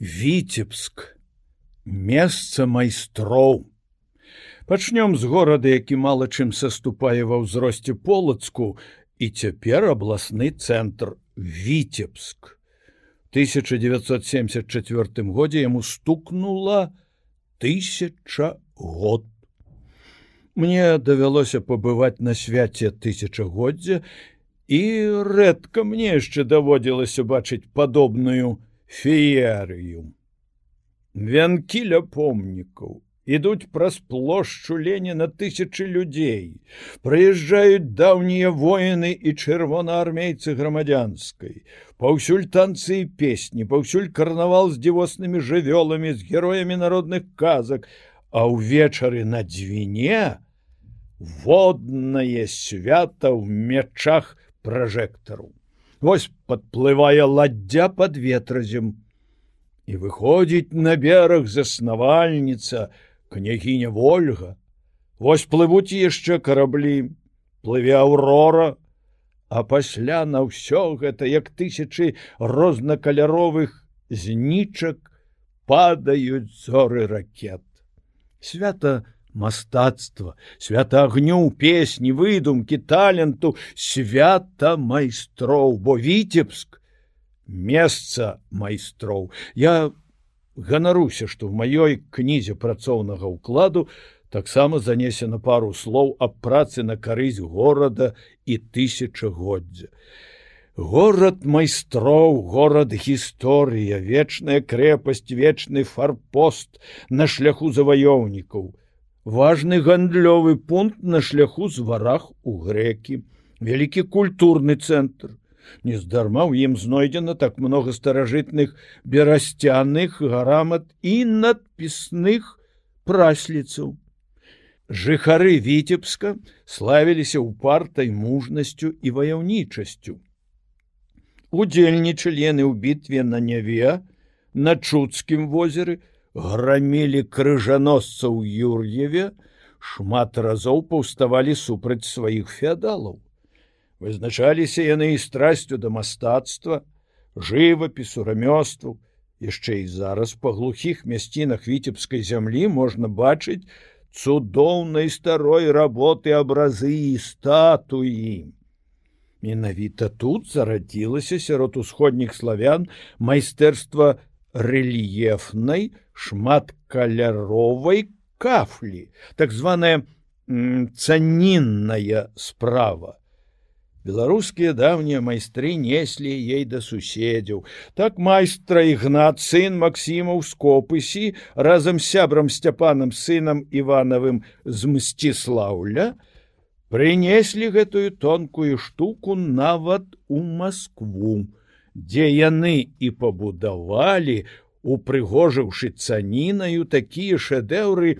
Віцебск, месца майстроў. Пачнём з горада, які мала чым саступае ва ўзросце полацку і цяпер абласны цэнтр Віцебск. 1974 годзе яму стукнула тысяча год. Мне давялося пабываць на свяце тысячагоддзя і рэдка мне яшчэ даводзілася бачыць падобную феерыю. Вянкі ля помнікаў ідуць праз плошчу Леніна тысячи людзей, прыязджаюць даўнія воіны і чырвонаармейцы грамадзянскай, паўсюль танцы і песні, паўсюль карнавал з дзівоснымі жывёламі з героямі народных казак, а ўвечары на дзвіне воднае свята ў мячах пражэктару. Вось падплывае ладдзя под ветразем. І выходзіць на бераг заснавальніца, княгіня Вольга. Вось плывуць яшчэ караблі, плыве аўрора, а пасля на ўсё гэта як тысячи рознакаляровых знічак падаюць зоры ракет. Свята, мастацтва, свята агню, песні, выдумкі, таленту, свята майстроў, бо віцебск месца майстроў. Я ганаруся, што в маёй кнізе працоўнага ўкладу таксама занесена пару слоў аб працы на карысць горада і тысячагоддзя. Горад майстроў, горад гісторыя, вечная крэпасць, вечны фарпост на шляху заваёўнікаў важны гандлёвы пункт на шляху з варах у грэкі, вялікі культурны цэнтр. Нездарма ў ім знойдзена так много старажытных берасцяных грамат і надпісных прасліцаў. Жыхары віцебска славіліся ўпартай мужнасцю і ваяўнічасцю. Удзельнічалі яны ў бітве на няве, на чуцкім возеры, грамілі крыжаносцаў юр'еве шмат разоў паўставалі супраць сваіх феадалаў. Вызначаліся яны і страсцю да мастацтва жывапісу рамёству. Яшчэ і зараз па глухіх мясцінах віцебскай зямлі можна бачыць цудоўнай старой работы абразы і статуі. Менавіта тут зарадзілася сярод усходніх славян майстэрства рэльефнай шматкаляровай кафлі, так званая цанінная справа. Беларускія давнія майстры неслі ей да суседзяў. Так майстра ігнат сын Масімаў скопысі разам з сябрам сцяпанам сынам Іванавым з мсціслаўля прынеслі гэтую тонкую штуку нават у Маскву, дзе яны і пабудавалі упрыгожыўшы цанінаю такія шэдэўры,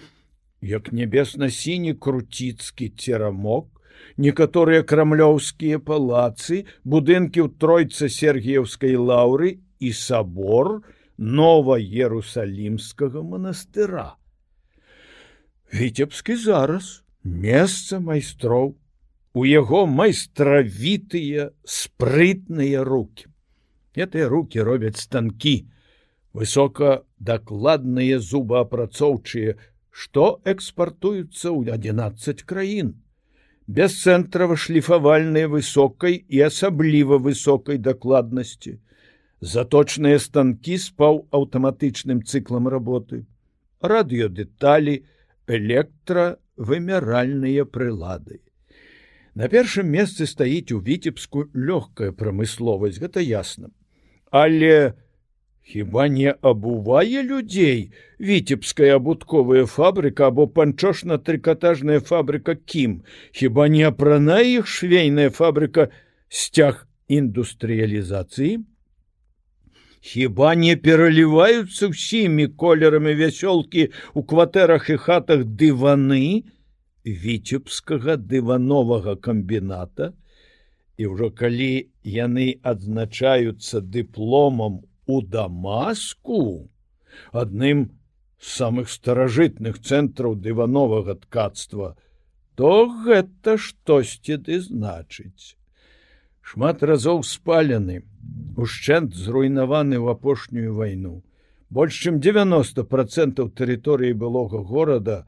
як нябесна-сіні круціцкі церамок, некаторыя крамлёўскія палацы, будынкі ў тройца сергіевскай лаўры і сабор нова-ерусалімскага манастыра. Віцебскі зараз месца майстроў, у яго майстравітыя спрытныя руки. Гэтыя руки робяць станкі, высокадакладныя зубаапрацоўчыя, што экспартуюцца ў 11 краін. Бесцэнтрава шліфавальныя высокай і асабліва высокай дакладнасці. Заточныя станкі з паўаўтаматычным цыклам работы, радыёдэталі, электравымяральныя прылады. На першым месцы стаіць у віцебску лёгкая прамысловасць, гэта ясна. Але, Хіба не абувае людзей віцебская абутковая фабрыка або панчошна-трыкатажная фабрыка кім? Хіба не апранае іх швейная фабрыка сцяг індустрыялізацыі? Хіба не пераліваюцца ўсімі колерамі вясёлкі ў кватэрах і хатах дываны віцебскага дывановага камбіната і ўжо калі яны адзначаюцца дыпломам у дамаску адным самых старажытных цэнтраў дывановага ткацтва то гэта штосьці ды значыць. Шмат разоў спалены ушчэнт зруйнаваны ў апошнюю вайну. Больш чым 90 процентаў тэрыторыі былога горада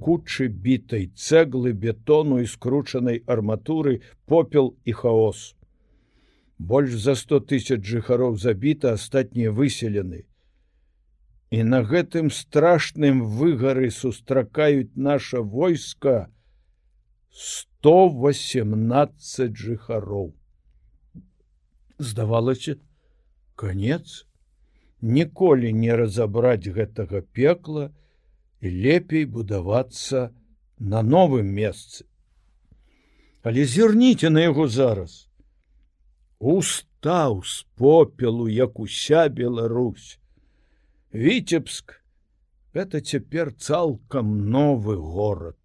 кучы бітай цэглы бетону і скручанай арматуры попел і хаос. Больш за 100 тысяч жыхароў забіта астатнія выселены. І на гэтым страшным выгары сустракаюць наша войска 118 жыхароў здавалася конец. Ніколі не разабраць гэтага пекла і лепей будавацца на новым месцы. Але зірніце на яго зараз. Устаў з попелу як уся Беларусь. Віцебск это цяпер цалкам новы город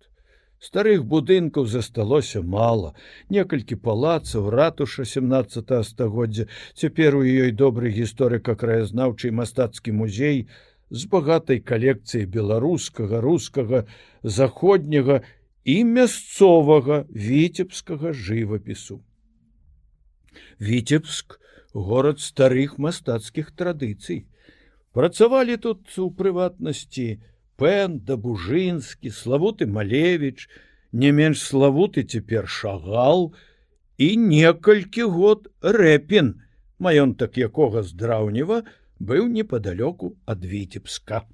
старых будынкаў засталося мало некалькі палацаў ратуша 17 стагоддзя. Цяпер у ёй добры гісторыка краязнаўчый мастацкі музей з багатай калекцыяй беларускага рускага заходняга і мясцовага віцебскага жывапісу. Віцебск город старых мастацкіх традыцый. Працавалі тут у прыватнасці у Пен да бужынскі, славуты Малевіч, не менш славуты цяпер шагал і некалькі год рэпін, маёнтак якога з драўнева быў непадалёку ад віцебска.